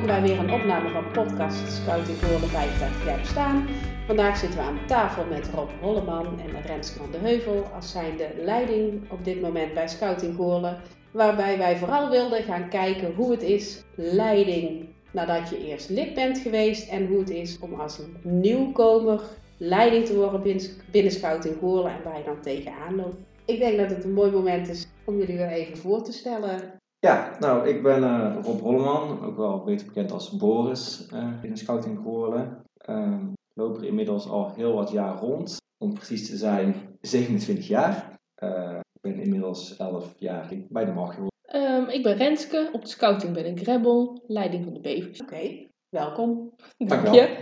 welkom bij weer een opname van podcast Scouting voor de 85 jaar bestaan. Vandaag zitten we aan tafel met Rob Holleman en Renske van de Heuvel als zijnde leiding op dit moment bij Scouting Goorlen. Waarbij wij vooral wilden gaan kijken hoe het is leiding nadat je eerst lid bent geweest en hoe het is om als nieuwkomer leiding te worden binnen, binnen Scouting Goorlen en waar je dan tegenaan loopt. Ik denk dat het een mooi moment is om jullie weer even voor te stellen. Ja, nou, ik ben uh, Rob Holleman, ook wel beter bekend als Boris uh, in de Scouting Goorlen. Uh, loop er inmiddels al heel wat jaar rond, om precies te zijn 27 jaar. Uh, ik ben inmiddels 11 jaar bij de Mag um, Ik ben Renske, op de Scouting ben ik Rebel, leiding van de Bevers. Oké, okay, welkom. Dank je.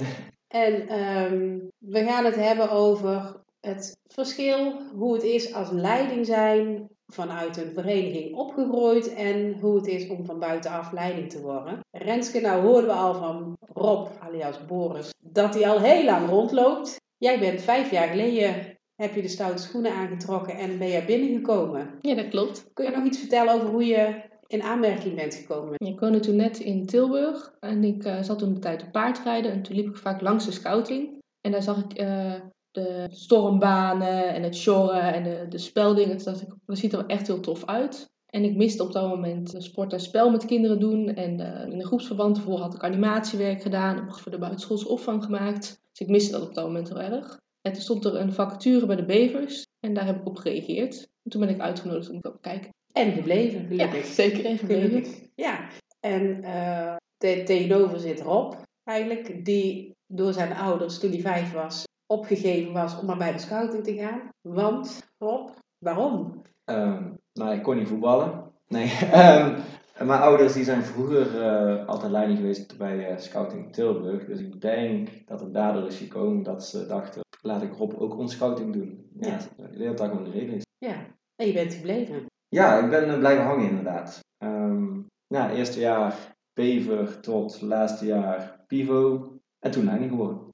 En um, we gaan het hebben over het verschil, hoe het is als leiding zijn vanuit een vereniging opgegroeid en hoe het is om van buitenaf leiding te worden. Renske, nou hoorden we al van Rob, alias Boris, dat hij al heel lang rondloopt. Jij bent vijf jaar geleden, heb je de stoute schoenen aangetrokken en ben je binnengekomen. Ja, dat klopt. Kun je nog iets vertellen over hoe je in aanmerking bent gekomen? Ik woonde toen net in Tilburg en ik uh, zat toen de tijd op paardrijden en toen liep ik vaak langs de scouting. En daar zag ik uh, de stormbanen en het sjorren en de, de speldingen. Ik, dat ziet er echt heel tof uit. En ik miste op dat moment sport en spel met kinderen doen. En uh, in een groepsverband tevoren had ik animatiewerk gedaan. Heb voor de buitenschoolse opvang gemaakt. Dus ik miste dat op dat moment heel erg. En toen stond er een vacature bij de Bevers. En daar heb ik op gereageerd. En toen ben ik uitgenodigd om te kijken. En gebleven, gelukkig. Ja, zeker en gebleven. Ja, en uh, tegenover zit Rob eigenlijk. Die door zijn ouders, toen hij vijf was, opgegeven was om maar bij de scouting te gaan. Want, Rob, waarom? Um, nou, ik kon niet voetballen. Nee. um, mijn ouders die zijn vroeger uh, altijd leiding geweest bij uh, Scouting Tilburg. Dus ik denk dat het daardoor is gekomen dat ze dachten, laat ik Rob ook ons scouting doen. Ja, ja. hele dag gewoon de reden is. Ja, en je bent gebleven. Ja, ik ben uh, blijven hangen inderdaad. Um, ja, eerste jaar Bever tot laatste jaar Pivo. En toen leiding geworden.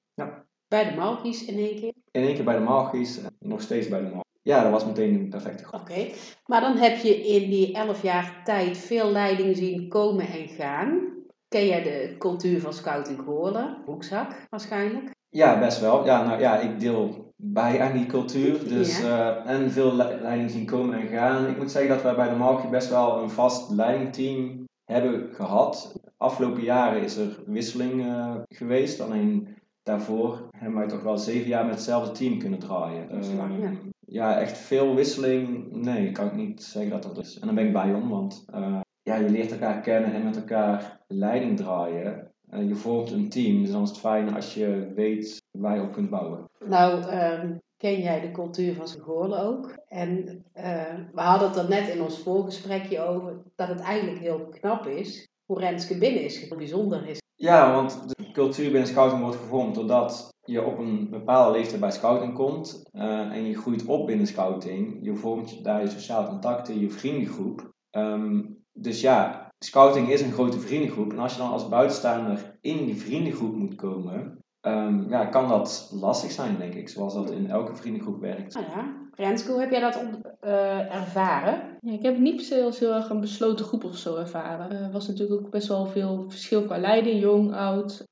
Bij de Malkies in één keer? In één keer bij de Malkies en nog steeds bij de Malkies. Ja, dat was meteen een perfecte Oké, okay. maar dan heb je in die elf jaar tijd veel leiding zien komen en gaan. Ken jij de cultuur van Scouting Goorlen? Hoekzak waarschijnlijk? Ja, best wel. Ja, nou ja, ik deel bij aan die cultuur. Dus, ja. uh, en veel leiding zien komen en gaan. Ik moet zeggen dat wij bij de Malkie best wel een vast leidingteam hebben gehad. Afgelopen jaren is er wisseling uh, geweest. Alleen daarvoor hebben wij toch wel zeven jaar met hetzelfde team kunnen draaien. Lang, ja. ja, echt veel wisseling. Nee, kan ik niet zeggen dat dat is. En dan ben ik bij om, want uh, ja, je leert elkaar kennen en met elkaar leiding draaien. Uh, je vormt een team, dus dan is het fijn als je weet waar je op kunt bouwen. Nou, um, ken jij de cultuur van Goorlen ook? En uh, we hadden het er net in ons voorgesprekje over dat het eigenlijk heel knap is hoe Renske binnen is, heel bijzonder is. Ja, want cultuur binnen scouting wordt gevormd doordat je op een bepaalde leeftijd bij scouting komt uh, en je groeit op binnen scouting. Je vormt daar je sociale contacten, je vriendengroep. Um, dus ja, scouting is een grote vriendengroep. En als je dan als buitenstaander in die vriendengroep moet komen, um, ja, kan dat lastig zijn, denk ik. Zoals dat in elke vriendengroep werkt. Nou ja, Renske, hoe heb jij dat uh, ervaren? Ja, ik heb het niet per se als heel erg een besloten groep of zo ervaren. Er was natuurlijk ook best wel veel verschil qua leiding, jong, oud.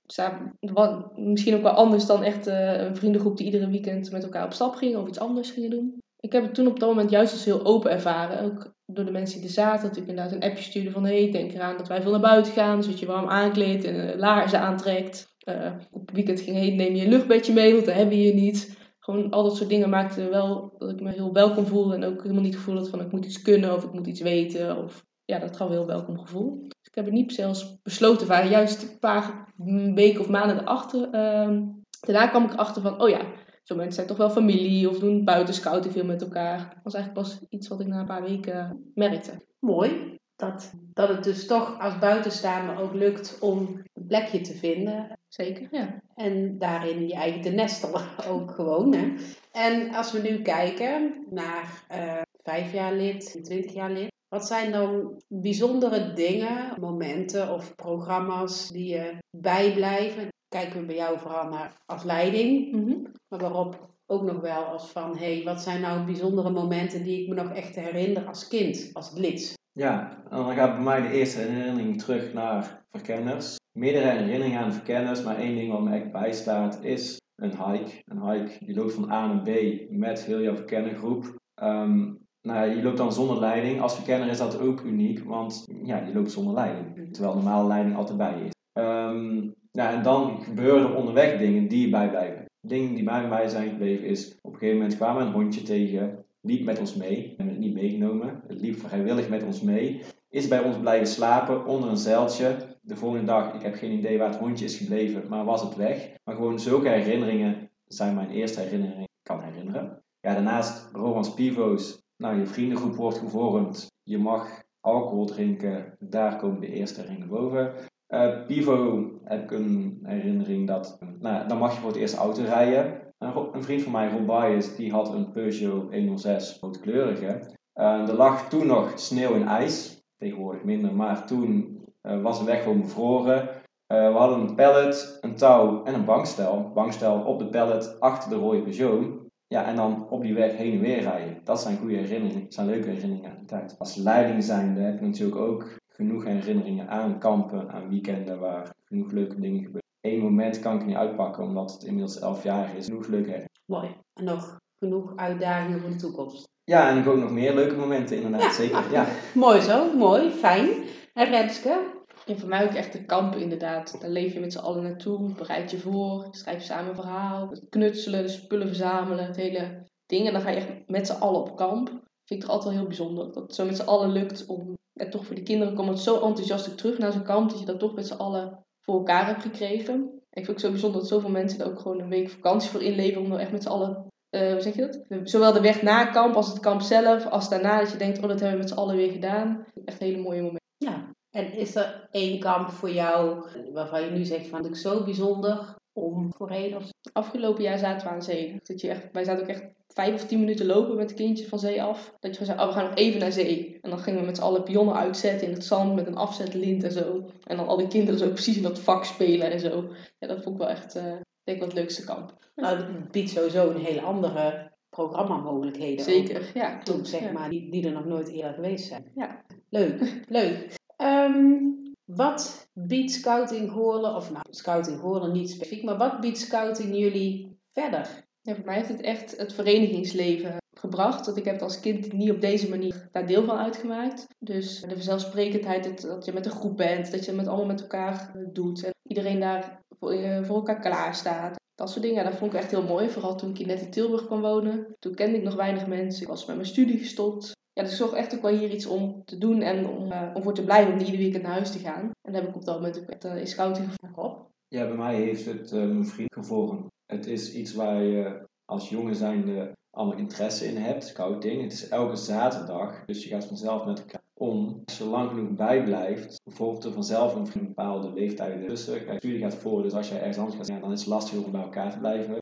Wat, misschien ook wel anders dan echt uh, een vriendengroep die iedere weekend met elkaar op stap ging of iets anders gingen doen. Ik heb het toen op dat moment juist als heel open ervaren. Ook door de mensen die er zaten. Dat ik inderdaad een appje stuurde van... Hé, hey, denk eraan dat wij veel naar buiten gaan. Zodat je warm aankleedt en laarzen aantrekt. Uh, op weekend ging heen, neem je een luchtbedje mee, want dat hebben we hier niet. Gewoon al dat soort dingen maakten wel dat ik me heel welkom voelde. En ook helemaal niet het gevoel had van ik moet iets kunnen of ik moet iets weten. Of, ja, dat gaf een heel welkom gevoel. Dus ik heb het niet zelfs besloten waren. Juist een paar weken of maanden erachter. Uh, daarna kwam ik achter van, oh ja, zo mensen zijn toch wel familie of doen buitenscouten veel met elkaar. Dat was eigenlijk pas iets wat ik na een paar weken merkte. Mooi. Dat, dat het dus toch als buitenstaander ook lukt om een plekje te vinden. Zeker, ja. En daarin je eigen te nestelen ook gewoon. Hè. En als we nu kijken naar uh, vijf jaar lid, twintig jaar lid. Wat zijn dan bijzondere dingen, momenten of programma's die je bijblijven? Kijken we bij jou vooral naar als leiding, mm-hmm. maar waarop ook nog wel als van, hé, hey, wat zijn nou bijzondere momenten die ik me nog echt herinner als kind, als lid? Ja, en dan gaat bij mij de eerste herinnering terug naar verkenners. meerdere herinneringen aan verkenners, maar één ding wat me echt bijstaat is een hike. Een hike, je loopt van A naar B met heel jouw verkennergroep. Um, nou, je loopt dan zonder leiding. Als verkenner is dat ook uniek, want ja, je loopt zonder leiding. Terwijl normale leiding altijd bij is. Um, nou, en dan gebeuren er onderweg dingen die je bijblijven. Dingen die bij mij zijn gebleven is, op een gegeven moment kwamen we een hondje tegen, liep met ons mee. We hebben het niet meegenomen, het liep vrijwillig met ons mee. Is bij ons blijven slapen onder een zeiltje. De volgende dag, ik heb geen idee waar het hondje is gebleven, maar was het weg. Maar gewoon zulke herinneringen zijn mijn eerste herinneringen kan herinneren. Ja, daarnaast Romans Pivo's. Nou, je vriendengroep wordt gevormd. Je mag alcohol drinken. Daar komen de eerste herinneringen boven. Uh, Pivo heb ik een herinnering dat, nou, dan mag je voor het eerst auto rijden. Een, vriend van mij, Rob Bias, die had een Peugeot 106 roodkleurige. Uh, er lag toen nog sneeuw en ijs, tegenwoordig minder, maar toen uh, was de weg gewoon bevroren. we hadden een pallet, een touw en een bankstel. Bankstel op de pallet achter de rode Peugeot. Ja, en dan op die weg heen en weer rijden. Dat zijn goede herinneringen, dat zijn leuke herinneringen uit de tijd. Als leiding zijnde heb ik natuurlijk ook genoeg herinneringen aan kampen, aan weekenden waar genoeg leuke dingen gebeuren. Eén moment kan ik niet uitpakken omdat het inmiddels elf jaar is. Genoeg leuke herinneringen. Mooi. En nog genoeg uitdagingen voor de toekomst. Ja, en ik ook nog meer leuke momenten inderdaad, zeker. Ja. mooi zo, mooi, fijn. En Renske? En voor mij ook echt de kampen inderdaad. Daar leef je met z'n allen naartoe, bereid je voor, schrijf samen een verhaal. Het knutselen, de spullen verzamelen, het hele ding. En dan ga je echt met z'n allen op kamp. Vind ik toch altijd wel heel bijzonder. Dat het zo met z'n allen lukt om en toch voor die kinderen komt het zo enthousiast terug naar zijn kant dat je dat toch met z'n allen voor elkaar hebt gekregen. Ik vind het zo bijzonder dat zoveel mensen er ook gewoon een week vakantie voor inleveren om er echt met z'n allen, uh, hoe zeg je dat? Zowel de weg na kamp als het kamp zelf, als daarna dat je denkt, oh dat hebben we met z'n allen weer gedaan. Echt hele mooie momenten. Ja, en is er één kamp voor jou waarvan je nu zegt van, ik zo bijzonder om voorheen? Of... Afgelopen jaar zaten we aan zee. Dat je echt, wij zaten ook echt vijf of tien minuten lopen met de kindjes van zee af. Dat je zei, oh, we gaan nog even naar zee. En dan gingen we met z'n allen pionnen uitzetten in het zand met een afzetlint en zo. En dan al die kinderen zo precies in dat vak spelen en zo. Ja, dat vond ik wel echt, uh, denk ik, wat het leukste kamp. Nou, het biedt sowieso een hele andere programmamogelijkheden. Zeker, ja. Toen, zeg maar, die, die er nog nooit eerder geweest zijn. Ja. Leuk, leuk. Um, wat biedt Scouting Goorlen, of nou, Scouting Goorlen niet specifiek, maar wat biedt Scouting jullie verder? Voor mij heeft het echt het verenigingsleven gebracht. Dat ik heb als kind niet op deze manier daar deel van uitgemaakt. Dus de vanzelfsprekendheid dat, je met een groep bent, dat je het allemaal met elkaar doet. En iedereen daar voor, eh, voor elkaar klaar staat. Dat soort dingen, dat vond ik echt heel mooi. Vooral toen ik net in Tilburg kwam wonen. Toen kende ik nog weinig mensen. Ik was met mijn studie gestopt. Ja, dus ik zocht echt ook wel hier iets om te doen en om, uh, om voor te blijven, om niet iedere weekend naar huis te gaan. En dat heb ik op dat moment ook echt uh, in scouting gevonden. Ja, bij mij heeft het uh, mijn vriend gevolgd. Het is iets waar je als jongen zijnde allemaal interesse in hebt, scouting. Het is elke zaterdag, dus je gaat vanzelf met elkaar om. Als je lang genoeg bijblijft, bijvoorbeeld er vanzelf een bepaalde leeftijd tussen. Kijk, studie gaat voor, dus als jij ergens anders gaat zijn, dan is het lastig om bij elkaar te blijven.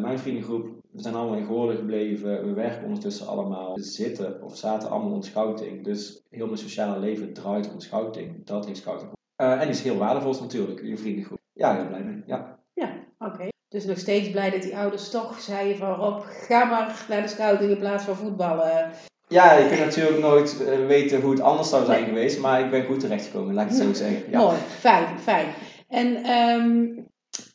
Mijn vriendengroep, we zijn allemaal in Goorlen gebleven. We werken ondertussen allemaal. We zitten of zaten allemaal op scouting. Dus heel mijn sociale leven draait om scouting. Dat heeft scouting. Uh, en is heel waardevol natuurlijk, je vriendengroep. Ja, heel blij mee. Ja, ja oké. Dus nog steeds blij dat die ouders toch zeiden van Rob, ga maar naar de scouting in plaats van voetballen. Ja, je kunt natuurlijk nooit eh, weten hoe het anders zou zijn geweest, maar ik ben goed terechtgekomen, laat ik het zo zeggen. Ja. Mooi, fijn, fijn. En um,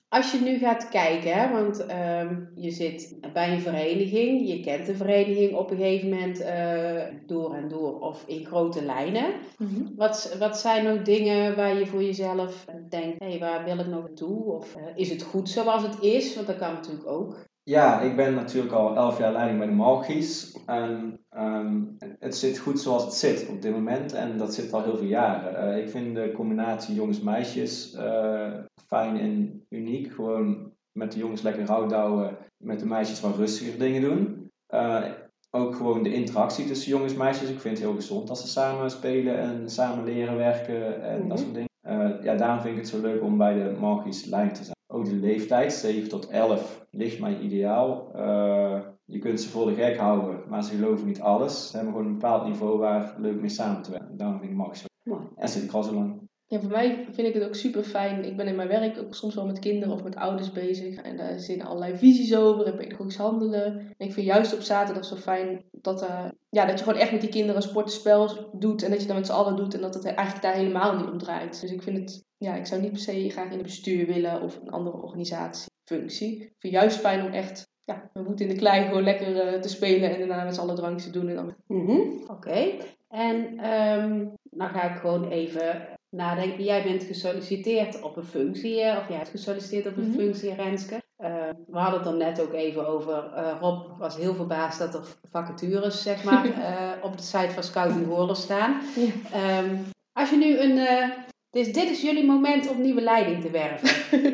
als je nu gaat kijken, hè, want ehm, je zit bij een vereniging, je kent de vereniging op een gegeven moment uh, door en door of in grote lijnen. Mhm. wat, wat zijn nog dingen waar je voor jezelf denkt, hé, hey, waar wil ik nog naartoe? Of uh, is het goed zoals het is? Want dat kan natuurlijk ook. Ja, ik ben natuurlijk al elf jaar leiding bij de Malchies. En um, het zit goed zoals het zit op dit moment. En dat zit al heel veel jaren. Uh, ik vind de combinatie jongens-meisjes uh, fijn en uniek. Gewoon met de jongens lekker rouwdouwen. Met de meisjes wat rustiger dingen doen. Uh, ook gewoon de interactie tussen jongens en meisjes. Ik vind het heel gezond als ze samen spelen en samen leren werken en dat mhm. soort dingen. ja, daarom vind ik het zo leuk om bij de Malchies lijn te zijn. Ook de leeftijd, 7 tot 11, ligt mij ideaal. Uh, je kunt ze voor de gek houden, maar ze geloven niet alles. Ze hebben gewoon een bepaald niveau waar leuk mee samen te werken. Daarom vind ik Max zo. En zit ik al zo lang. Ja, voor mij vind ik het ook super fijn. Ik ben in mijn werk ook soms wel met kinderen of met ouders bezig. En daar zitten allerlei visies over en pedagogisch handelen. En ik vind juist op zaterdag zo fijn dat, uh, ja, dat je gewoon echt met die kinderen een sportspel doet. En dat je dat met z'n allen doet. En dat het eigenlijk daar helemaal niet om draait. Dus ik vind het, ja, ik zou niet per se graag in het bestuur willen of een andere organisatiefunctie. Ik vind het juist fijn om echt ja, we in de klei gewoon lekker uh, te spelen en daarna met z'n allen drankjes te doen. En dan... Mm Oké. En um, dan ga ik gewoon even nadenken. Jij bent gesolliciteerd op een functie, of jij hebt gesolliciteerd op een mm -hmm. functie, Renske. Uh, we hadden het dan net ook even over. Uh, Rob was heel verbaasd dat er vacatures, zeg maar, uh, op de site van Scouting Hoorler staan. Ja. Um, als je nu een. Dus dit is jullie moment om nieuwe leiding te werven.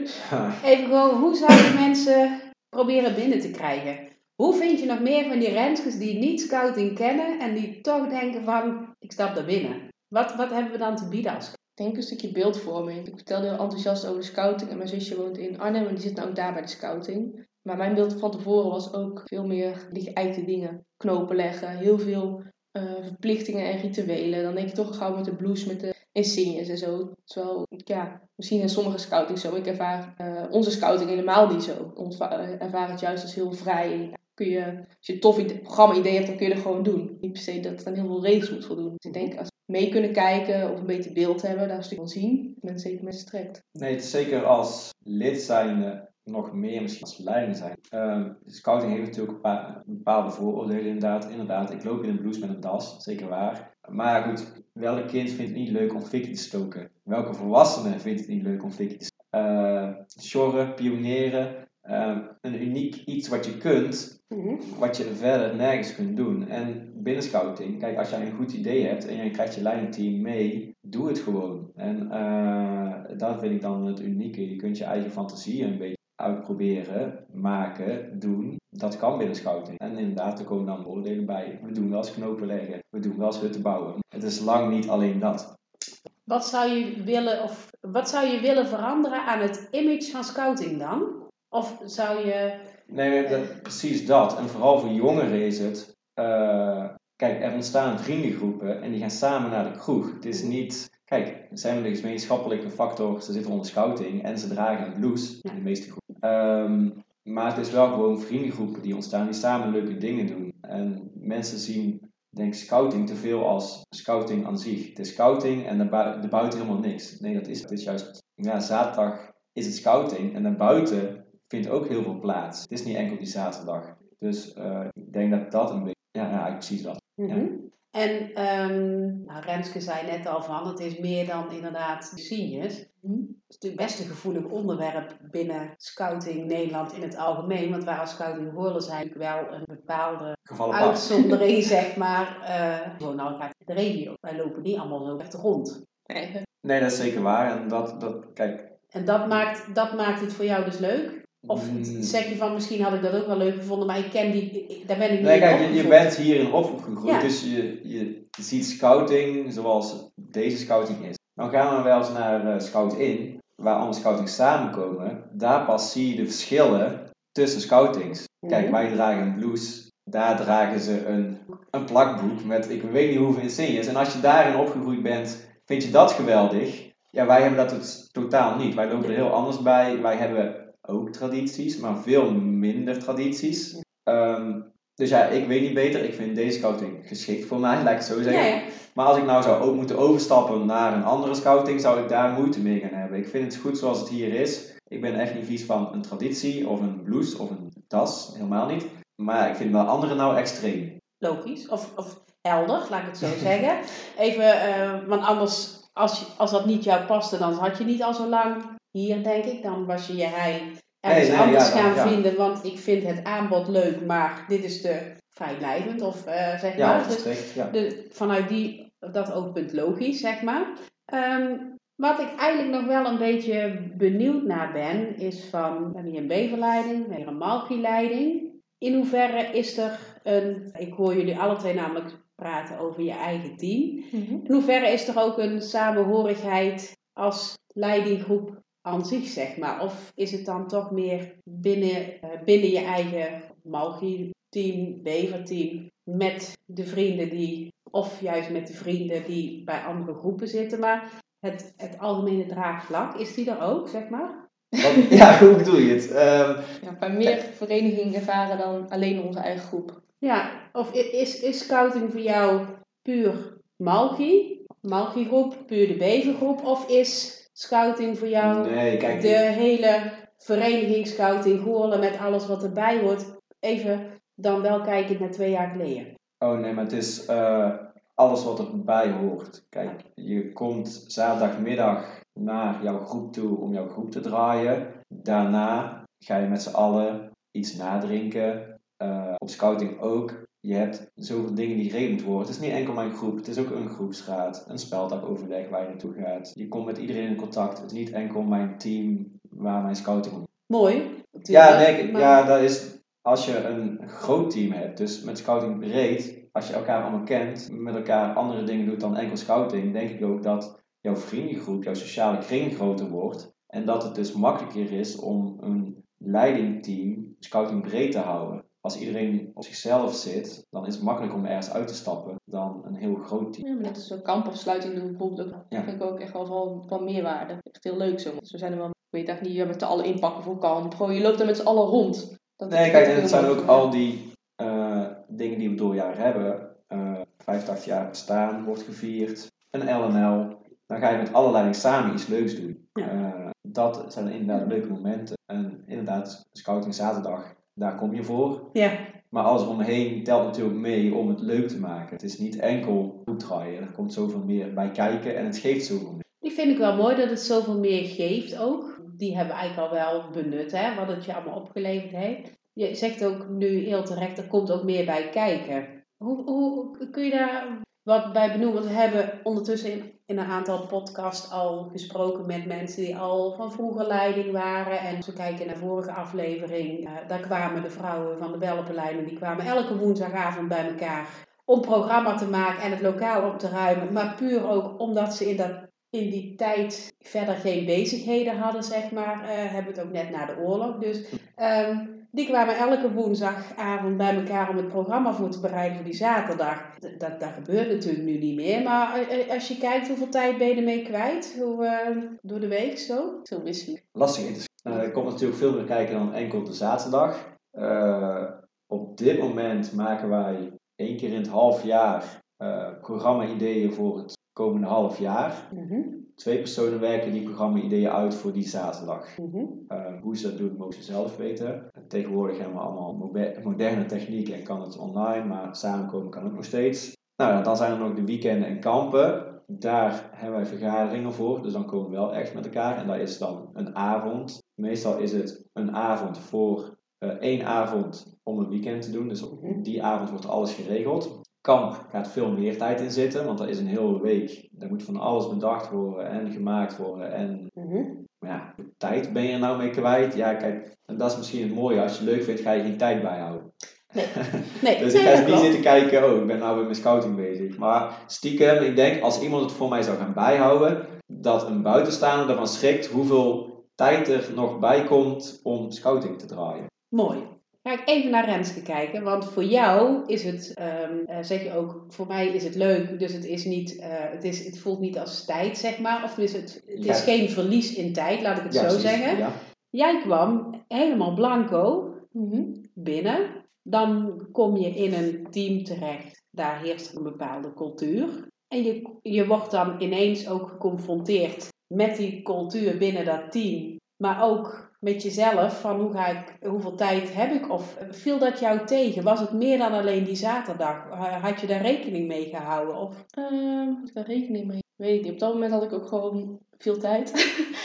Even gewoon, hoe zou je mensen proberen binnen te krijgen? Hoe vind je nog meer van die renskes die niet scouting kennen en die toch denken van, ik stap daar binnen? Wat, wat hebben we dan te bieden als denk een stukje beeldvorming. Ik vertelde heel enthousiast over de scouting en mijn zusje woont in Arnhem en die zit nou ook daar bij de scouting. Maar mijn beeld van tevoren was ook veel meer die geëikte dingen. Knopen leggen, heel veel uh, verplichtingen en rituelen. Dan denk je toch gauw met de blues, met de insignes en zo. Terwijl, ja, misschien zijn sommige scouting zo. Ik ervaar uh, onze scouting helemaal niet zo. Ik ervaar het juist als heel vrij. Kun je, als je een tof programma-idee hebt, dan kun je dat gewoon doen. Niet per se dat het aan heel veel regels moet voldoen. Dus ik denk, als mee kunnen kijken of een beetje beeld hebben, daar een stuk van zien, men zeker met strekt. Nee, het is zeker als lid zijnde nog meer misschien als leiding zijn. Uh, scouting heeft natuurlijk een paar bepaalde vooroordelen inderdaad. Inderdaad, ik loop in een blouse met een das, zeker waar. Maar goed, welk kind vindt het niet leuk om fikkie te stoken? Welke volwassene vindt het niet leuk om fikkie te stoken? Uh, sjorren, pioneren, uh, een uniek iets wat je kunt, mm-hmm. wat je verder nergens kunt doen. En binnen scouting, kijk, als jij een goed idee hebt en je krijgt je leidingteam mee, doe het gewoon. En uh, dat vind ik dan het unieke. Je kunt je eigen fantasie een beetje uitproberen, maken, doen. Dat kan binnen scouting. En inderdaad, er komen dan oordelen bij. We doen wel eens knopen leggen, we doen wel eens hutten bouwen. Het is lang niet alleen dat. Wat zou je willen, of wat zou je willen veranderen aan het image van scouting dan? Of zou je. Nee, dat, precies dat. En vooral voor jongeren is het. Uh, kijk, er ontstaan vriendengroepen en die gaan samen naar de kroeg. Het is niet. Kijk, zijn we de gemeenschappelijke factor, ze zitten onder scouting en ze dragen een blouse, in de meeste groepen. Um, maar het is wel gewoon vriendengroepen die ontstaan, die samen leuke dingen doen. En mensen zien, denk scouting te veel als scouting aan zich. Het is scouting en buiten helemaal niks. Nee, dat is het. is juist, ja, zaterdag is het scouting en daarbuiten vindt ook heel veel plaats. Het is niet enkel die zaterdag. Dus uh, ik denk dat dat een beetje, ja, ja precies dat. Mm -hmm. ja. En um, nou, Renske zei net al van, het is meer dan inderdaad seniors. Mm -hmm. Het is natuurlijk best een gevoelig onderwerp binnen scouting Nederland in het algemeen. Want waar als scouting horen zijn wel een bepaalde uitzondering, zeg maar. Uh, gewoon nou gaat de regio. Wij lopen niet allemaal zo echt rond. Nee. nee, dat is zeker waar. En dat, dat, kijk... En dat maakt, dat maakt het voor jou dus leuk? Of mm. zeg je van misschien had ik dat ook wel leuk gevonden, maar ik ken die, daar ben ik niet nee, kijk, je, je, bent hier in opgegroeid, ja. dus je, je ziet scouting zoals deze scouting is. Dan gaan we wel eens naar uh, Scout In, waar alle scoutings samenkomen. Daar pas zie je de verschillen tussen scoutings. Kijk, wij dragen een blouse, daar dragen ze een, een plakboek met ik weet niet hoeveel insignes. En als je daarin opgegroeid bent, vind je dat geweldig. Ja, wij hebben dat totaal niet. Wij lopen er heel anders bij. Wij hebben ook tradities, maar veel minder tradities. Um, dus ja, ik weet niet beter. Ik vind deze scouting geschikt voor mij, laat ik het zo zeggen. Ja, ja. Maar als ik nou zou ook moeten overstappen naar een andere scouting, zou ik daar moeite mee gaan hebben. Ik vind het goed zoals het hier is. Ik ben echt niet vies van een traditie of een blouse of een tas, helemaal niet. Maar ik vind wel andere nou extreem. Logisch, of, of helder, laat ik het zo zeggen. Even, uh, want anders, als, als dat niet jou paste, dan had je niet al zo lang hier, denk ik. Dan was je je hij ergens nee, anders ja, gaan vinden, want ik vind het aanbod leuk, maar dit is te vrijblijvend, of uh, zeg maar. Dus, de, vanuit die, dat oogpunt logisch, zeg maar. Um, wat ik eigenlijk nog wel een beetje benieuwd naar ben, is van, we hebben hier een beverleiding, we hebben een malki-leiding. In hoeverre is er een, ik hoor jullie alle twee namelijk praten over je eigen team. Mm -hmm. In hoeverre is er ook een samenhorigheid als leidinggroep aan zich, zeg maar? Of is het dan toch meer binnen, uh, binnen je eigen Malgi-team, Bever-team, met de vrienden die, of juist met de vrienden die bij andere groepen zitten? Maar het, het algemene draagvlak, is die er ook, zeg maar? Wat- ja, hoe bedoel je het? Ehm, Ja, bij meer verenigingen ervaren dan alleen onze eigen groep. Ja, of is, is scouting voor jou puur Malki, Malki-groep, puur de Bevergroep, of is scouting voor jou nee, kijk, de hele vereniging scouting Goorlen met alles wat erbij hoort? Even dan wel kijkend naar twee jaar geleden. Oh nee, maar het is eh, alles wat erbij hoort. Kijk, je komt zaterdagmiddag naar jouw groep toe om jouw groep te draaien. Daarna ga je met z'n allen iets nadrinken. Eh, op scouting ook. Je hebt zoveel dingen die geregeld worden. Het is niet enkel mijn groep, het is ook een groepsraad, een speldagoverleg waar je naartoe gaat. Je komt met iedereen in contact. Het is niet enkel mijn team waar mijn scouting om Mooi. ja, nee, maar- ja, dat is als je een groot team hebt, dus met scouting breed, als je elkaar allemaal kent, met elkaar andere dingen doet dan enkel scouting, denk ik ook dat jouw vriendengroep, jouw sociale kring groter wordt. En dat het dus makkelijker is om een leidingteam scouting breed te houden. Als iedereen op zichzelf zit, dan is het makkelijker om ergens uit te stappen dan een heel groot team. Ja, maar net als zo'n kampafsluiting doen bijvoorbeeld ook. Ja. Dat vind ik ook echt wel van, van meerwaarde. Echt heel leuk zo. Dus we zijn er wel, ik weet echt niet, met z'n allen inpakken voor kamp. Gewoon, je loopt er met z'n allen rond. Dat Nee, dat kijk, en het zijn ook al die eh, dingen die we door jaren hebben. Eh 85 jaar bestaan wordt gevierd. Een LNL. Dan ga je met alle leiding samen iets leuks doen. Ja. Eh, dat zijn inderdaad leuke momenten. En inderdaad, scouting zaterdag, daar kom je voor. Ja, Maar alles omheen telt natuurlijk mee om het leuk te maken. Het is niet enkel goed draaien. Er komt zoveel meer bij kijken en het geeft zoveel meer. die vind ik wel mooi dat het zoveel meer geeft ook. Die hebben we eigenlijk al wel benut, hè, wat het je allemaal opgeleverd heeft. Je zegt ook nu heel terecht, er komt ook meer bij kijken. Hoe, hoe kun je daar wat bij benoemen? We hebben ondertussen in, een aantal podcasts al gesproken met mensen die al van vroeger leiding waren. En als we kijken naar de vorige aflevering, eh, daar kwamen de vrouwen van de Belpenlijn en die kwamen elke woensdagavond bij elkaar om programma te maken en het lokaal op te ruimen. Maar puur ook omdat ze in, dat, in die tijd verder geen bezigheden hadden, zeg maar. Eh, hebben we het ook net na de oorlog. Dus ehm, die kwamen elke woensdagavond bij elkaar om het programma voor te bereiden voor die zaterdag. Dat, dat gebeurt natuurlijk nu niet meer. Maar eh, eh, als je kijkt, hoeveel tijd ben je ermee kwijt? Hoe, eh, door de week zo? Zo wisselen. lastig in te schatten. Eh, er komt natuurlijk veel meer kijken dan enkel de zaterdag. Op dit moment maken wij één keer in het half jaar eh, programma-ideeën voor het komende half jaar. Twee personen werken die programma-ideeën uit voor die zaterdag. Eh, hoe ze dat doen, mogen ze zelf weten. Tegenwoordig hebben we allemaal moderne technieken en kan het online, maar samenkomen kan ook nog steeds. Nou dan zijn er nog de weekenden en kampen. Daar hebben wij vergaderingen voor, dus dan komen we wel echt met elkaar. En dat is dan een avond. Meestal is het een avond voor eh, één avond om een weekend te doen. Dus op die avond wordt alles geregeld. Kamp gaat veel meer tijd in zitten, want dat is een hele week. Daar moet van alles bedacht worden en gemaakt worden. En maar ja, tijd ben je er nou mee kwijt? Ja, kijk, en dat is misschien het mooie. Als je het leuk vindt, ga je geen tijd bijhouden. Nee, Dus nee, ik ga niet zitten kijken, oh, ik ben nou weer met scouting bezig. Maar stiekem, ik denk, als iemand het voor mij zou gaan bijhouden, dat een buitenstaander ervan schrikt hoeveel tijd er nog bij komt om scouting te draaien. Mooi. Ga ik even naar Renske kijken, want voor jou is het, ehm, eh, zeg je ook, voor mij is het leuk, dus het is niet, eh, het, is, het voelt niet als tijd, zeg maar. Of is het, het is Ja. geen verlies in tijd, laat ik het zo precies. zeggen. Ja. Jij kwam helemaal blanco binnen, dan kom je in een team terecht, daar heerst een bepaalde cultuur. En je, je wordt dan ineens ook geconfronteerd met die cultuur binnen dat team, maar ook met jezelf, van hoe ga ik, hoeveel tijd heb ik? Of viel dat jou tegen? Was het meer dan alleen die zaterdag? Had je daar rekening mee gehouden? Of, Ehm, had ik daar rekening mee? Weet ik niet. Op dat moment had ik ook gewoon veel tijd.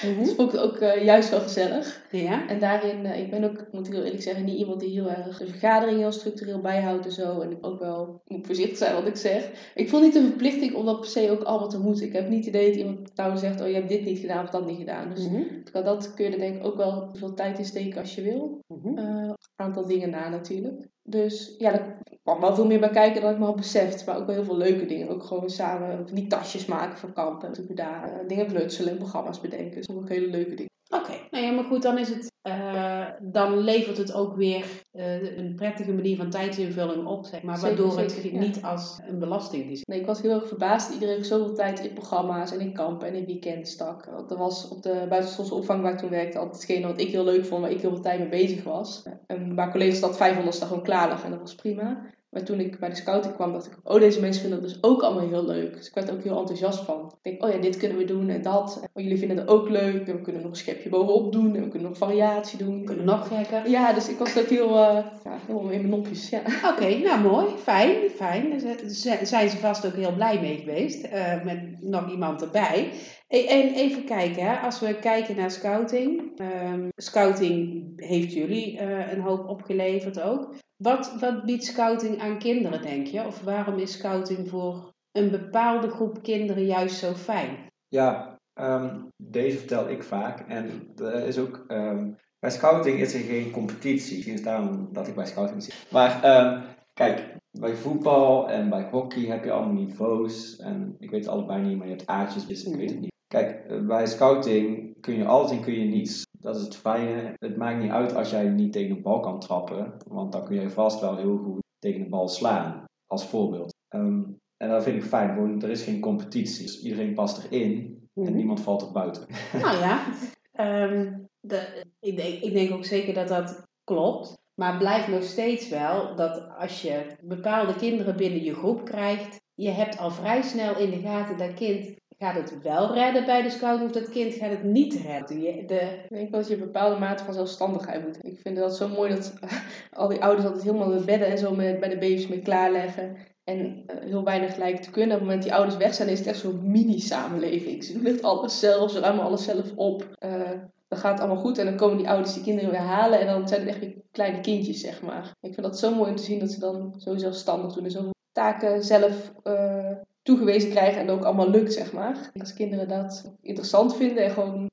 Mhm. dus vond ik het ook eh, juist wel gezellig. Ja? En daarin, eh, ik ben ook, moet ik heel eerlijk zeggen, niet iemand die heel erg de vergaderingen heel structureel bijhoudt en zo. En ik ook wel, moet voorzichtig zijn wat ik zeg. Ik voel niet de verplichting om dat per se ook allemaal te moeten. Ik heb niet het idee dat iemand nou zegt, oh je hebt dit niet gedaan of dat niet gedaan. Dus Mhm. kan dat kun je er denk ik ook wel zoveel tijd in steken als je wil. Een aantal dingen na natuurlijk. Dus ja, er kwam wel veel meer bij kijken dan ik me had beseft. Maar ook wel heel veel leuke dingen. Ook gewoon samen die tasjes maken voor kampen. Daar dingen klutsen en programma's bedenken. Dat is ook hele leuke dingen. Oké, nou ja, maar goed, dan is het, eh, dan levert het ook weer eh, een prettige manier van tijdsinvulling op, zeg maar, Zeker, waardoor het zeker, ja. niet als een belasting is. Nee, ik was heel erg verbaasd dat iedereen zoveel tijd in programma's en in kampen en in weekenden stak. Want er was op de buitenschoolse opvang waar ik toen werkte altijd hetgene wat ik heel leuk vond, waar ik heel veel tijd mee bezig was. En waar collega's dat 500 dag gewoon klaar lag en dat was prima. Maar toen ik bij de scouting kwam, dacht ik, oh, deze mensen vinden het dus ook allemaal heel leuk. Dus ik werd er ook heel enthousiast van. Ik denk, oh ja, dit kunnen we doen en dat. En, oh, jullie vinden het ook leuk. En we kunnen nog een schepje bovenop doen. En we kunnen nog variatie doen. We kunnen nog gekker. Ja, dus ik was ook heel, eh ja, helemaal in mijn nopjes, ja. Oké, nou mooi, fijn, fijn. Daar zijn ze vast ook heel blij mee geweest, eh, met nog iemand erbij. En even kijken, hè, als we kijken naar scouting. ehm, scouting heeft jullie eh, een hoop opgeleverd ook. Wat, wat biedt scouting aan kinderen, denk je? Of waarom is scouting voor een bepaalde groep kinderen juist zo fijn? Ja, ehm, deze vertel ik vaak. En er is ook, ehm, bij scouting is er geen competitie. Misschien is daarom dat ik bij scouting zit. Maar kijk, bij voetbal en bij hockey heb je allemaal niveaus. En ik weet het allebei niet, maar je hebt aardjes, dus ik weet het niet. Kijk, eh, bij scouting kun je alles en kun je niets. Dat is het fijne. Het maakt niet uit als jij niet tegen een bal kan trappen. Want dan kun jij vast wel heel goed tegen de bal slaan. Als voorbeeld. Ehm, en dat vind ik fijn. Gewoon, er is geen competitie. Dus iedereen past erin. En niemand valt er buiten. Nou ja, ehm, de, ik, denk, ik denk ook zeker dat dat klopt. Maar blijft nog steeds wel dat als je bepaalde kinderen binnen je groep krijgt, je hebt al vrij snel in de gaten dat kind gaat het wel redden bij de scout of dat kind gaat het niet redden. Je, de, Ik denk dat je een bepaalde mate van zelfstandigheid moet. Ik vind dat zo mooi dat al die ouders altijd helemaal de bedden en zo met, bij de baby's mee klaarleggen. En eh, heel weinig lijken te kunnen. Op het moment die ouders weg zijn, is het echt zo'n mini-samenleving. Ze doen echt alles zelf, ze ruimen alles zelf op. Eh, dan gaat het allemaal goed en dan komen die ouders die kinderen weer halen. En dan zijn het echt weer kleine kindjes, zeg maar. Ik vind dat zo mooi om te zien dat ze dan zo zelfstandig doen. En zoveel taken zelf eh, toegewezen krijgen en ook allemaal lukt, zeg maar. Als kinderen dat interessant vinden en gewoon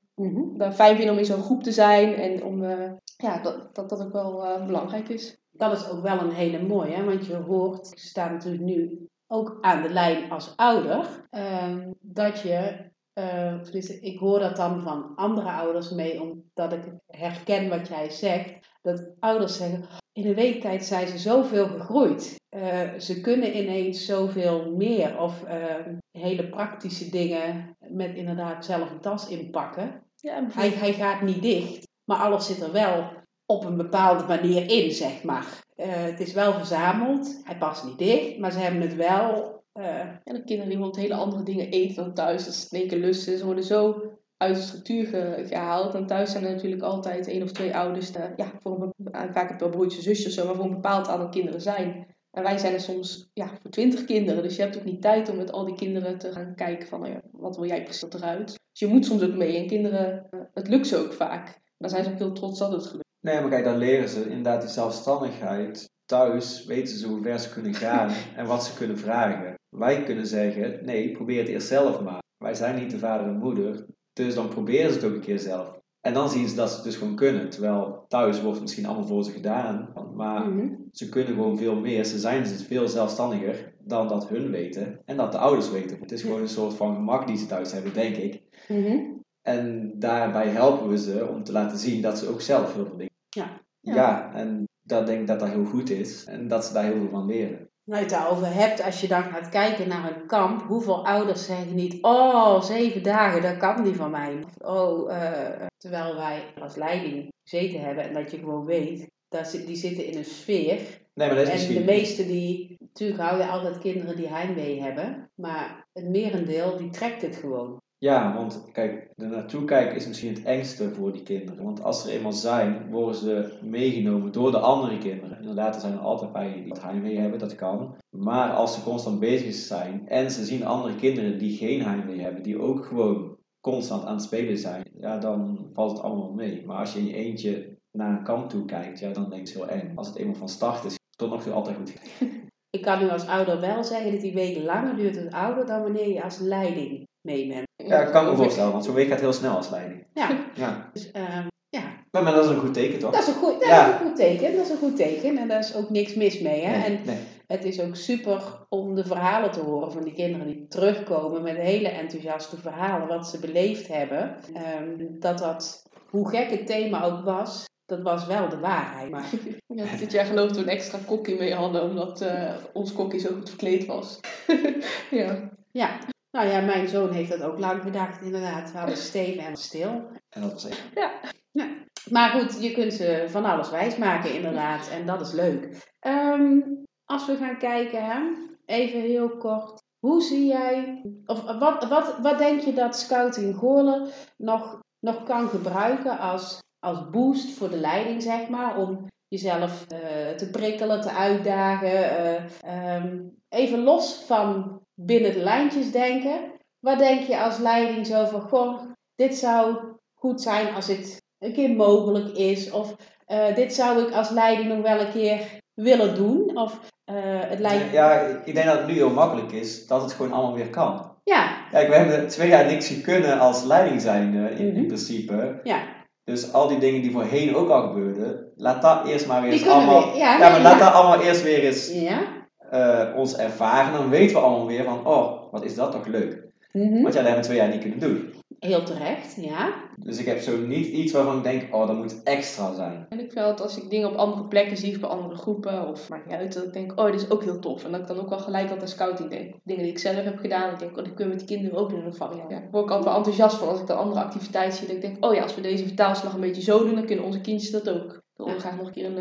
daar fijn vinden om in zo'n groep te zijn. En om, eh, ja, dat, dat dat ook wel eh, belangrijk is. dat is ook wel een hele mooie, hè? want je hoort, je staat natuurlijk nu ook aan de lijn als ouder, ehm, dat je, eh, ik hoor dat dan van andere ouders mee, omdat ik herken wat jij zegt, dat ouders zeggen, in een week tijd zijn ze zoveel gegroeid. Eh, ze kunnen ineens zoveel meer of eh, hele praktische dingen met inderdaad zelf een tas inpakken. Ja, Hij, hij gaat niet dicht, maar alles zit er wel op een bepaalde manier in, zeg maar. Eh, het is wel verzameld, hij past niet dicht, maar ze hebben het wel. En de kinderen die bijvoorbeeld hele andere dingen eten dan thuis. Dat is in één keer lusten. Ze worden zo uit de structuur ge- gehaald. En thuis zijn er natuurlijk altijd één of twee ouders. eh, ja, voor een, vaak heb je wel broertjes, zusjes maar voor een bepaald aantal kinderen zijn. En wij zijn er soms ja, voor twintig kinderen. Dus je hebt ook niet tijd om met al die kinderen te gaan kijken van nou ja, wat wil jij precies eruit. Dus je moet soms ook mee. En kinderen, eh, het lukt ze ook vaak. Dan zijn ze ook heel trots dat het gelukt. Nee, maar kijk, dan leren ze inderdaad die zelfstandigheid. Thuis weten ze hoe ver ze kunnen gaan en wat ze kunnen vragen. Wij kunnen zeggen, nee, probeer het eerst zelf maar. Wij zijn niet de vader en moeder, dus dan proberen ze het ook een keer zelf. En dan zien ze dat ze het dus gewoon kunnen. Terwijl thuis wordt het misschien allemaal voor ze gedaan. Maar mhm. ze kunnen gewoon veel meer. Ze zijn dus veel zelfstandiger dan dat hun weten. En dat de ouders weten. Het is gewoon een soort van gemak die ze thuis hebben, denk ik. Mhm. En daarbij helpen we ze om te laten zien dat ze ook zelf heel veel dingen Ja. Ja, en dat denk ik dat dat heel goed is. En dat ze daar heel veel van leren. Nou, je het daarover hebt, als je dan gaat kijken naar een kamp, hoeveel ouders zeggen niet, oh, zeven dagen, dat kan niet van mij. Of, oh, eh, terwijl wij als leiding gezeten hebben en dat je gewoon weet, dat ze, die zitten in een sfeer. Nee, maar dat is En misschien... de meeste die, natuurlijk houden altijd kinderen die heimwee hebben, maar het merendeel die trekt het gewoon. Ja, want kijk, er naartoe kijken is misschien het engste voor die kinderen. Want als ze er eenmaal zijn, worden ze meegenomen door de andere kinderen. Inderdaad, er zijn er altijd bij die het heimwee hebben, dat kan. Maar als ze constant bezig zijn en ze zien andere kinderen die geen heimwee hebben, die ook gewoon constant aan het spelen zijn, ja, dan valt het allemaal mee. Maar als je in je eentje naar een kamp toe kijkt, ja, dan denk je heel eng. Als het eenmaal van start is, tot nog toe altijd goed. Ik kan nu als ouder wel zeggen dat die week langer duurt als ouder dan wanneer je als leiding mee. Ja, ik kan me voorstellen, want zo'n week gaat heel snel als leiding. Ja, Ja, dus ehm, ja, maar, maar dat is een goed teken toch? Dat is een goed, dat Ja. is een goed teken. Dat is een goed teken. En daar is ook niks mis mee. Hè? Nee, En nee. het is ook super om de verhalen te horen van die kinderen die terugkomen met hele enthousiaste verhalen, wat ze beleefd hebben. Ehm, dat dat, hoe gek het thema ook was, dat was wel de waarheid. Maar Ja, dit jaar geloofden we een extra kokkie mee hadden, omdat eh, ons kokkie zo goed verkleed was. ja. ja, nou ja, mijn zoon heeft dat ook lang gedacht, inderdaad. We hadden Steven en stil. En dat was echt. Maar goed, je kunt ze van alles wijsmaken, inderdaad. En dat is leuk. Ehm, als we gaan kijken, hè, even heel kort. Hoe zie jij, of wat, wat, wat denk je dat Scouting Goorlen nog, nog kan gebruiken als, als boost voor de leiding, zeg maar? Om jezelf eh, te prikkelen, te uitdagen. eh, ehm, even los van binnen de lijntjes denken. Wat denk je als leiding zo van, goh, dit zou goed zijn als het een keer mogelijk is. Of eh, dit zou ik als leiding nog wel een keer willen doen. Of eh, het lijkt... Ja, ik denk dat het nu heel makkelijk is dat het gewoon allemaal weer kan. Ja, Kijk, we hebben twee jaar niks kunnen als leiding zijnde in, in Mhm. principe. ja. Dus al die dingen die voorheen ook al gebeurden, laat dat eerst maar weer Die eens allemaal. weer. Ja, Ja, maar laat dat allemaal eerst weer eens Ja. Eh, ons ervaren. Dan weten we allemaal weer van, oh, wat is dat toch leuk. Mhm. Want ja, dat hebben we twee jaar niet kunnen doen. Heel terecht, ja. Dus ik heb zo niet iets waarvan ik denk, oh, dat moet extra zijn. En ik vind het als ik dingen op andere plekken zie, of bij andere groepen, of maakt niet uit, dat ik denk, oh, dit is ook heel tof. En dat ik dan ook wel gelijk altijd aan scouting denk. Dingen die ik zelf heb gedaan, ik denk, oh, die kunnen we met die kinderen ook doen in een variant. Ja, ik word ook altijd wel enthousiast van als ik dan andere activiteiten zie. Dat ik denk, oh ja, als we deze vertaalslag een beetje zo doen, dan kunnen onze kindjes dat ook. Ik wil Ja. graag nog een keer een,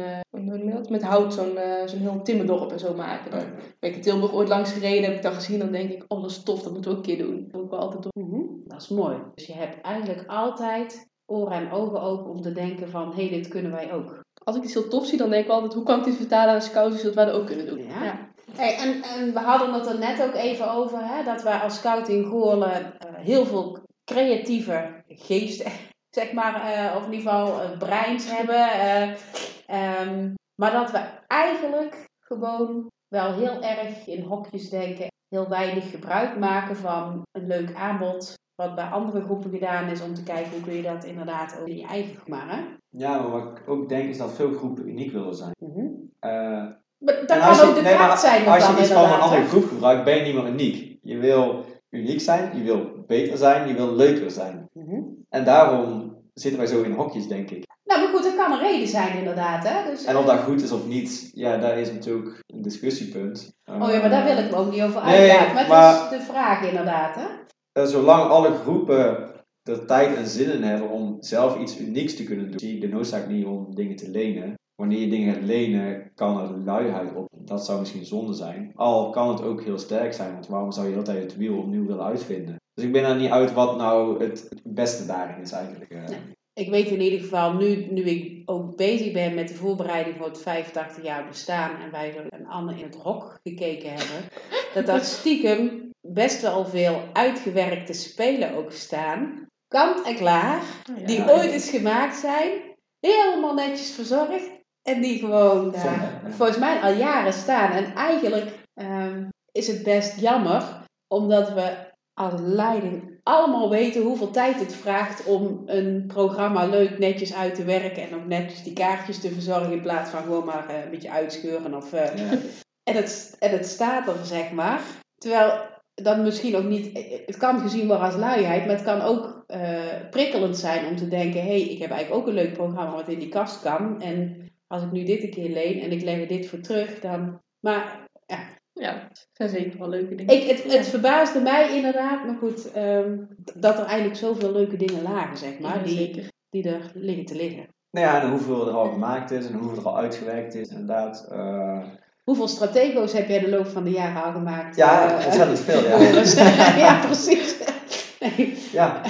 eh, dat? met hout zo'n eh, zo'n heel timmerdorp en zo maken. Dan ben ik in Tilburg ooit langs gereden, heb ik dat gezien, dan denk ik, oh, dat is tof, dat moeten we ook een keer doen. Dat wil ik wel altijd doen. Mhm. Dat is mooi. Dus je hebt eigenlijk altijd oren en ogen open om te denken van, hé, hey, dit kunnen wij ook. Als ik iets heel tof zie, dan denk ik altijd, hoe kan ik dit vertalen aan scouts, zodat wij dat ook kunnen doen. Ja. Hey, en, en we hadden het er net ook even over, hè, dat wij als Scouting Goorlen eh, heel veel creatieve geesten, zeg maar, eh, of in ieder geval eh, breins hebben. eh, ehm, maar dat we eigenlijk gewoon wel heel erg in hokjes denken, heel weinig gebruik maken van een leuk aanbod. Wat bij andere groepen gedaan is om te kijken hoe kun je dat inderdaad ook in je eigen groep maken. Ja, maar wat ik ook denk is dat veel groepen uniek willen zijn. Eh, Maar dat kan je- ook de nee, maar zijn Als je iets van een andere groep gebruikt, ben je niet meer uniek. Je wil uniek zijn, je wil beter zijn, je wil leuker zijn. Mhm. En daarom zitten wij zo in hokjes, denk ik. Nou, maar goed, dat kan een reden zijn inderdaad, hè? Dus, En of dat goed is of niet, ja, daar is natuurlijk een discussiepunt. Oh ja, maar daar wil ik me ook niet over Nee, uitlaten. Maar het maar- is de vraag inderdaad, hè? Eh, zolang alle groepen er tijd en zin in hebben om zelf iets unieks te kunnen doen, zie ik de noodzaak niet om dingen te lenen. Wanneer je dingen gaat lenen, kan er luiheid op. Dat zou misschien zonde zijn. Al kan het ook heel sterk zijn, want waarom zou je heel de tijd het wiel opnieuw willen uitvinden? Dus ik ben er niet uit wat nou het, beste daarin is eigenlijk. eh. Nee. Ik weet in ieder geval, nu, nu ik ook bezig ben met de voorbereiding voor het 85 jaar bestaan en wij er een Anne in het hok gekeken hebben, dat daar stiekem best wel veel uitgewerkte spelen ook staan, kant en klaar, die Ja, ooit eens gemaakt zijn, helemaal netjes verzorgd en die gewoon daar Zonde, ja. volgens mij al jaren staan. En eigenlijk ehm, is het best jammer, omdat we als leiding allemaal weten hoeveel tijd het vraagt om een programma leuk netjes uit te werken en ook netjes die kaartjes te verzorgen in plaats van gewoon maar eh, een beetje uitscheuren of eh, Ja. en het, en het staat er, zeg maar. Terwijl dan misschien ook niet... Het kan gezien worden als luiheid, maar het kan ook eh, prikkelend zijn om te denken... hé, hey, ik heb eigenlijk ook een leuk programma wat in die kast kan. En als ik nu dit een keer leen en ik leg er dit voor terug, dan... Maar Ja, het zijn zeker wel leuke dingen. ik, het, het verbaasde mij inderdaad, maar goed... ehm, dat er eigenlijk zoveel leuke dingen lagen, zeg maar. Ja, die, zeker. die er liggen te liggen. Nou ja, en hoeveel er al gemaakt is en hoeveel er al uitgewerkt is, inderdaad. Eh, Hoeveel stratego's heb jij de loop van de jaren al gemaakt? ja, Eh, ontzettend veel, ja. Ja, precies. Nee. ja.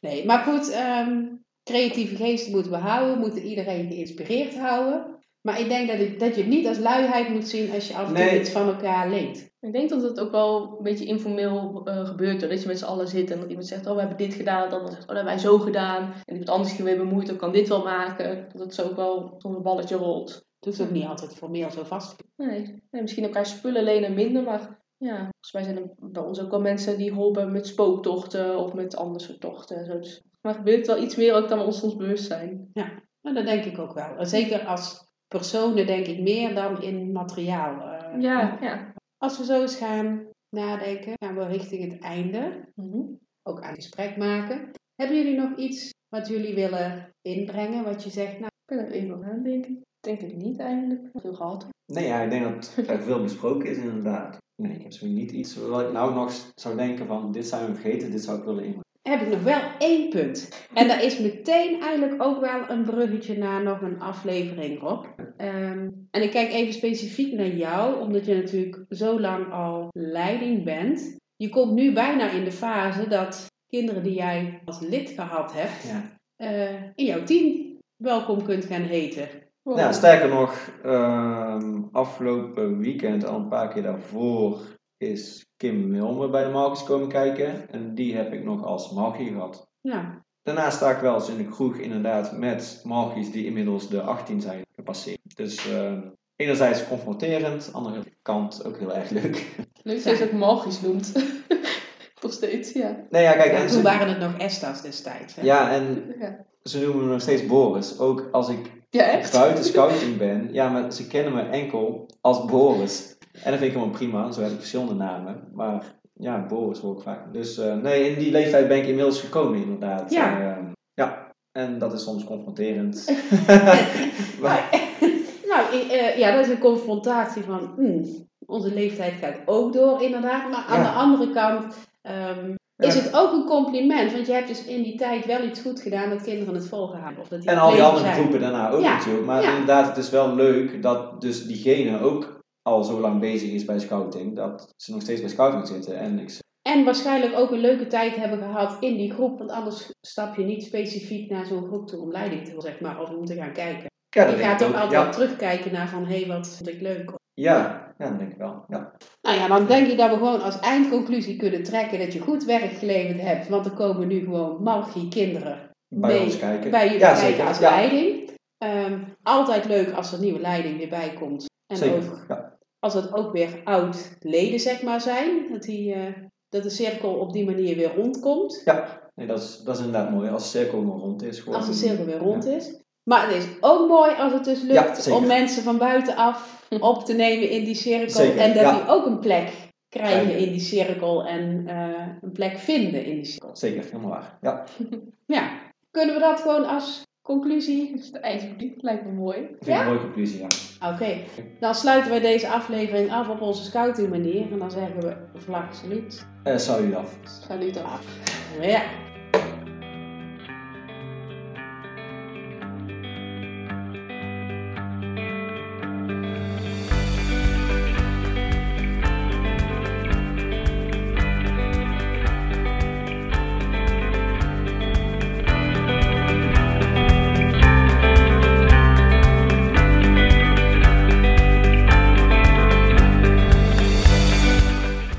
nee, maar goed, ehm, creatieve geesten moeten we houden, moeten iedereen geïnspireerd houden. Maar ik denk dat, het, dat je het niet als luiheid moet zien als je af en toe Nee. iets van elkaar leent. Ik denk dat het ook wel een beetje informeel eh, gebeurt. Hoor. Dat je met z'n allen zit en dat iemand zegt, oh we hebben dit gedaan. Dat dan zegt, oh dat hebben wij zo gedaan. En iemand anders weer bemoeit, dan kan dit wel maken. Dat het zo ook wel zo'n balletje rolt. Het hoeft ook niet altijd formeel zo vast. Nee, nee, misschien elkaar spullen lenen minder, maar ja, volgens mij zijn er bij ons ook wel mensen die holpen met spooktochten of met andere soort tochten. Dus, maar gebeurt wel iets meer ook dan we ons soms bewust zijn. Maar dat denk ik ook wel. Zeker als personen denk ik meer dan in materiaal. Eh, Ja, ja. Als we zo eens gaan nadenken, gaan we richting het einde. Mhm. Ook aan het gesprek maken. Hebben jullie nog iets wat jullie willen inbrengen? Wat je zegt, nou, Ik ben er even over aan denken. Denk het niet eigenlijk. Veel gehad. Nee, ja, ik denk dat er veel besproken is inderdaad. Nee, ik heb zo niet iets wat ik nou nog zou denken van dit zijn we vergeten, dit zou ik willen inbrengen. heb ik nog wel één punt. En dat is meteen eigenlijk ook wel een bruggetje naar nog een aflevering, Rob. Ehm, en ik kijk even specifiek naar jou, omdat je natuurlijk zo lang al leiding bent. Je komt nu bijna in de fase dat kinderen die jij als lid gehad hebt, Ja. eh, in jouw team welkom kunt gaan heten. Wow. Ja, sterker nog, ehm, afgelopen weekend, al een paar keer daarvoor, is Kim Wilmer bij de Marcus komen kijken. En die heb ik nog als Margie gehad. Ja, Daarnaast sta ik wel eens in de kroeg inderdaad met Margies die inmiddels de 18 zijn gepasseerd. Dus ehm, enerzijds confronterend, andere kant ook heel erg leuk. Leuk dat je het ook magisch noemt. Nog steeds, ja. Nee, ja, kijk, Ja, en toen ze, waren het nog Estas destijds. Hè? ja, en Ja, ze noemen me nog steeds Boris. Ook als ik ja echt? buiten scouting ben, ja, maar ze kennen me enkel als Boris. En dat vind ik helemaal prima, zo heb ik verschillende namen. Maar ja, Boris hoor ik vaak. Dus eh, nee, in die leeftijd ben ik inmiddels gekomen inderdaad. Ja. Eh, ja, en dat is soms confronterend. Maar, nou, eh, ja, dat is een confrontatie van, hmm, onze leeftijd gaat ook door inderdaad. Maar aan Ja. de andere kant ehm, is het ook een compliment. Want je hebt dus in die tijd wel iets goed gedaan dat kinderen het volgehouden. Of dat die En al die andere zijn. groepen daarna ook Ja, natuurlijk. Maar ja. inderdaad, het is wel leuk dat dus diegene ook al zo lang bezig is bij scouting. Dat ze nog steeds bij scouting zitten. En ik, En waarschijnlijk ook een leuke tijd hebben gehad in die groep. Want anders stap je niet specifiek naar zo'n groep toe om leiding te zeg maar. Of om te gaan kijken. ja, je gaat ook ook. altijd Ja, terugkijken naar van, hé, hey, wat vond ik leuk. Ja, ja, dat denk ik wel. Ja. Nou ja, dan denk ik dat we gewoon als eindconclusie kunnen trekken dat je goed werk geleverd hebt. Want er komen nu gewoon Margie kinderen Bij mee ons kijken. bij jullie Ja, kijken zeker. als Ja. leiding. Ehm, altijd leuk als er nieuwe leiding weer bij komt. En Zeker. ook Ja. als het ook weer oud leden zeg maar zijn. Dat, die, eh, dat de cirkel op die manier weer rondkomt. Nee, dat, is, dat is inderdaad mooi. Als de cirkel maar rond is. Gewoon. Als de cirkel weer rond is. Maar het is ook mooi als het dus lukt om mensen van buitenaf op te nemen in die cirkel. Zeker, en dat ja. die ook een plek krijgen Krijgen. in die cirkel en eh, een plek vinden in die cirkel. Zeker, helemaal waar. Ja, Ja, kunnen we dat gewoon als conclusie? Dus de eindpubliek lijkt me mooi. ik vind Ja? het een mooie conclusie. Ja. Oké, dan sluiten wij deze aflevering af op onze scouting manier. En dan zeggen we vlag salut. Eh, salut af. Salut af. Ja.